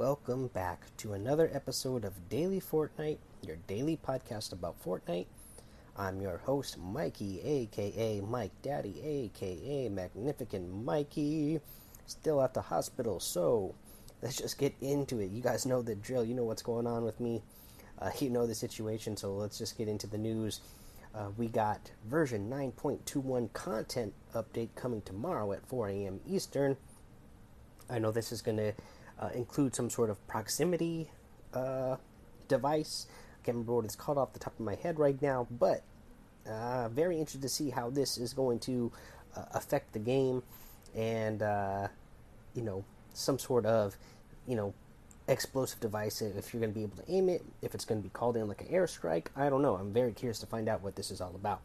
welcome back to another episode of Daily Fortnite, your daily podcast about Fortnite. I'm your host, Mikey, aka Mike Daddy, aka Magnificent Mikey. Still at the hospital, so let's just get into it. You guys know the drill, you know what's going on with me, uh, you know the situation, so let's just get into the news. Uh, we got version 9.21 content update coming tomorrow at 4 a.m. Eastern. I know this is going to uh, include some sort of proximity uh, device. I can't remember what it's called off the top of my head right now, but uh, very interested to see how this is going to uh, affect the game and, uh, you know, some sort of, you know, explosive device if you're going to be able to aim it, if it's going to be called in like an airstrike. I don't know. I'm very curious to find out what this is all about.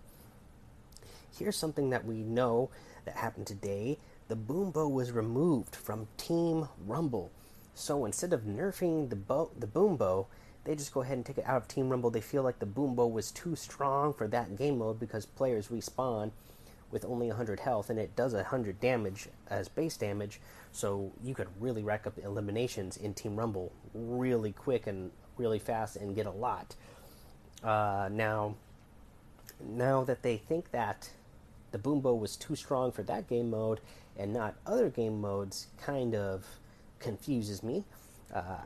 Here's something that we know that happened today. The boom bow was removed from Team Rumble. So instead of nerfing the bow, the boom bow, they just go ahead and take it out of Team Rumble. They feel like the boom bow was too strong for that game mode because players respawn with only 100 health and it does 100 damage as base damage. So you could really rack up eliminations in Team Rumble really quick and really fast and get a lot. Uh, now, now that they think that the boom bow was too strong for that game mode and not other game modes, kind of confuses me. Uh,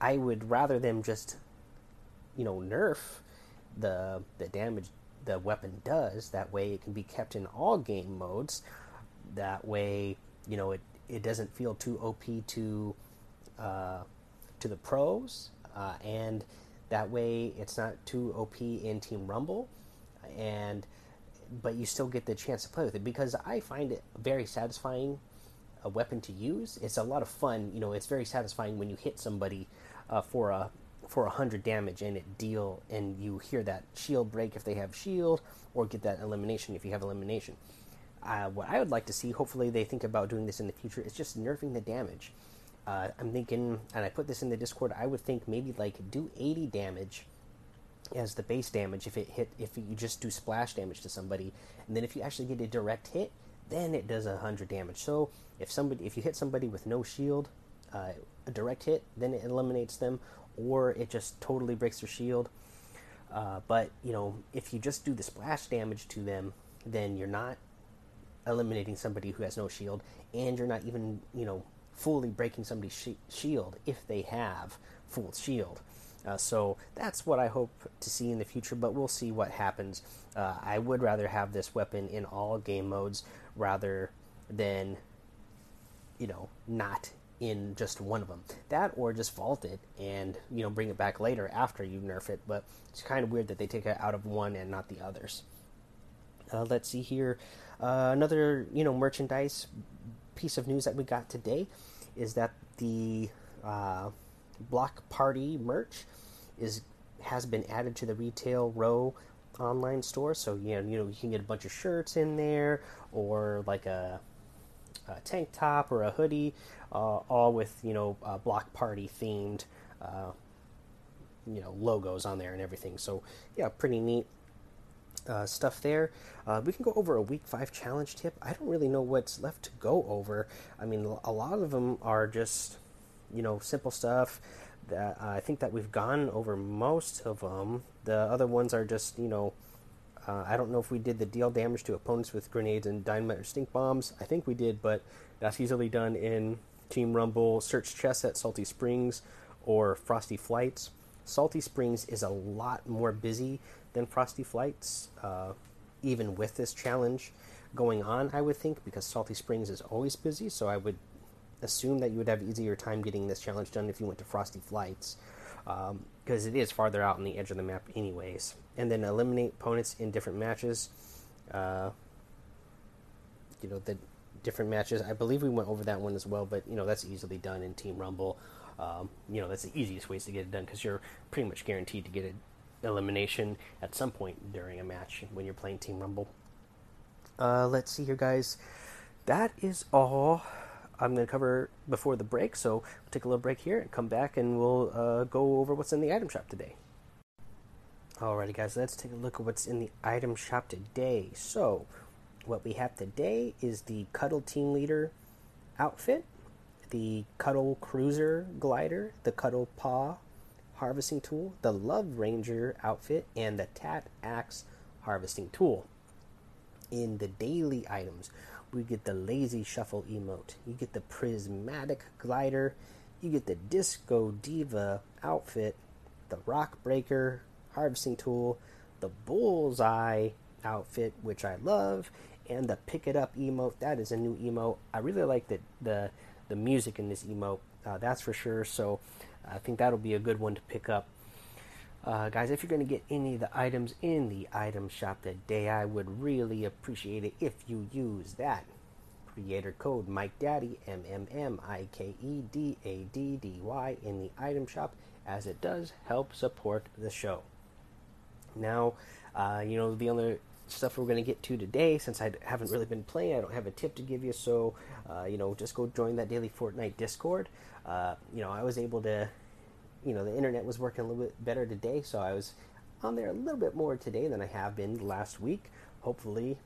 I would rather them just, you know, nerf the the damage the weapon does. That way, it can be kept in all game modes. That way, you know, it it doesn't feel too OP to uh, to the pros, uh, and that way it's not too OP in Team Rumble, and but you still get the chance to play with it because I find it very satisfying a weapon to use. It's a lot of fun. You know, it's very satisfying when you hit somebody uh, for a for a hundred damage and it deal, and you hear that shield break if they have shield, or get that elimination if you have elimination. Uh, what I would like to see, hopefully they think about doing this in the future, is just nerfing the damage. Uh, I'm thinking, and I put this in the Discord. I would think maybe like do 80 damage as the base damage if it hit if you just do splash damage to somebody, and then if you actually get a direct hit, then it does a hundred damage. So if somebody if you hit somebody with no shield, uh, a direct hit, then it eliminates them, or it just totally breaks their shield. Uh, but you know, if you just do the splash damage to them, then you're not eliminating somebody who has no shield, and you're not even you know fully breaking somebody's sh- shield if they have full shield. Uh, so that's what I hope to see in the future, but we'll see what happens. Uh, I would rather have this weapon in all game modes rather than, you know, not in just one of them. That or just vault it and, you know, bring it back later after you nerf it, but it's kind of weird that they take it out of one and not the others. Uh, let's see here. Uh, another, you know, merchandise piece of news that we got today is that the uh, Block Party merch is has been added to the retail row online store. So you know, you know, you can get a bunch of shirts in there, or like a, a tank top or a hoodie, uh, all with you know uh, Block Party themed, uh, you know, logos on there and everything. So yeah, pretty neat. Uh, stuff there. Uh, we can go over a week five challenge tip. I don't really know what's left to go over. I mean, a lot of them are just, you know, simple stuff that uh, I think that we've gone over most of them. The other ones are just, you know, uh, I don't know if we did the deal damage to opponents with grenades and dynamite or stink bombs. I think we did, but that's easily done in Team Rumble, search chests at Salty Springs, or Frosty Flights. Salty Springs is a lot more busy than Frosty Flights, uh, even with this challenge going on, I would think, because Salty Springs is always busy, so I would assume that you would have easier time getting this challenge done if you went to Frosty Flights, because um, it is farther out on the edge of the map, anyways. And then eliminate opponents in different matches. Uh, you know the different matches. I believe we went over that one as well, but you know that's easily done in Team Rumble. Um, you know that's the easiest ways to get it done because you're pretty much guaranteed to get an elimination at some point during a match when you're playing Team Rumble. Uh, let's see here, guys. That is all I'm going to cover before the break. So we'll take a little break here and come back and we'll uh, go over what's in the item shop today. Alrighty, guys, let's take a look at what's in the item shop today. So, what we have today is the Cuddle Team Leader outfit. the Cuddle Cruiser glider, the Cuddle Paw harvesting tool, the Love Ranger outfit, and the Tat Axe harvesting tool. In the daily items, we get the Lazy Shuffle emote, you get the Prismatic glider, you get the Disco Diva outfit, the Rock Breaker harvesting tool, the Bullseye outfit, which I love, and the Pick It Up emote. That is a new emote. I really like the the, the music in this emote. Uh, that's for sure. So I think that'll be a good one to pick up. Uh, guys, if you're going to get any of the items in the item shop today, I would really appreciate it if you use that creator code Mike Daddy M M M I K E D A D D Y in the item shop, as it does help support the show. Now, uh, you know the other stuff we're going to get to today, since I haven't really been playing, I don't have a tip to give you. So, uh, you know, just go join that daily Fortnite Discord. Uh, you know, I was able to, you know, the internet was working a little bit better today, so I was on there a little bit more today than I have been last week. Hopefully,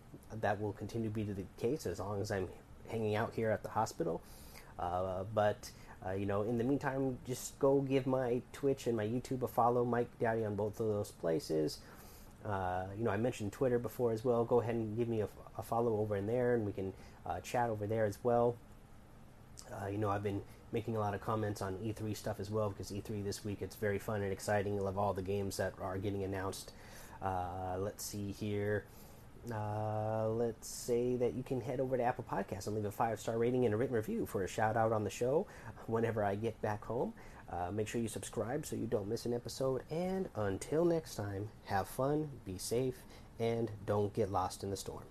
that will continue to be the case as long as I'm hanging out here at the hospital. Uh, but uh, you know, in the meantime, just go give my Twitch and my YouTube a follow, Mike Daddy, on both of those places. Uh, you know, I mentioned Twitter before as well. Go ahead and give me a, a follow over in there, and we can uh, chat over there as well. Uh, you know, I've been making a lot of comments on E3 stuff as well because E3 this week it's very fun and exciting. I love all the games that are getting announced. Uh, let's see here. Uh, let's say that you can head over to Apple Podcasts and leave a five star rating and a written review for a shout out on the show whenever I get back home. Uh, make sure you subscribe so you don't miss an episode. And until next time, have fun, be safe, and don't get lost in the storm.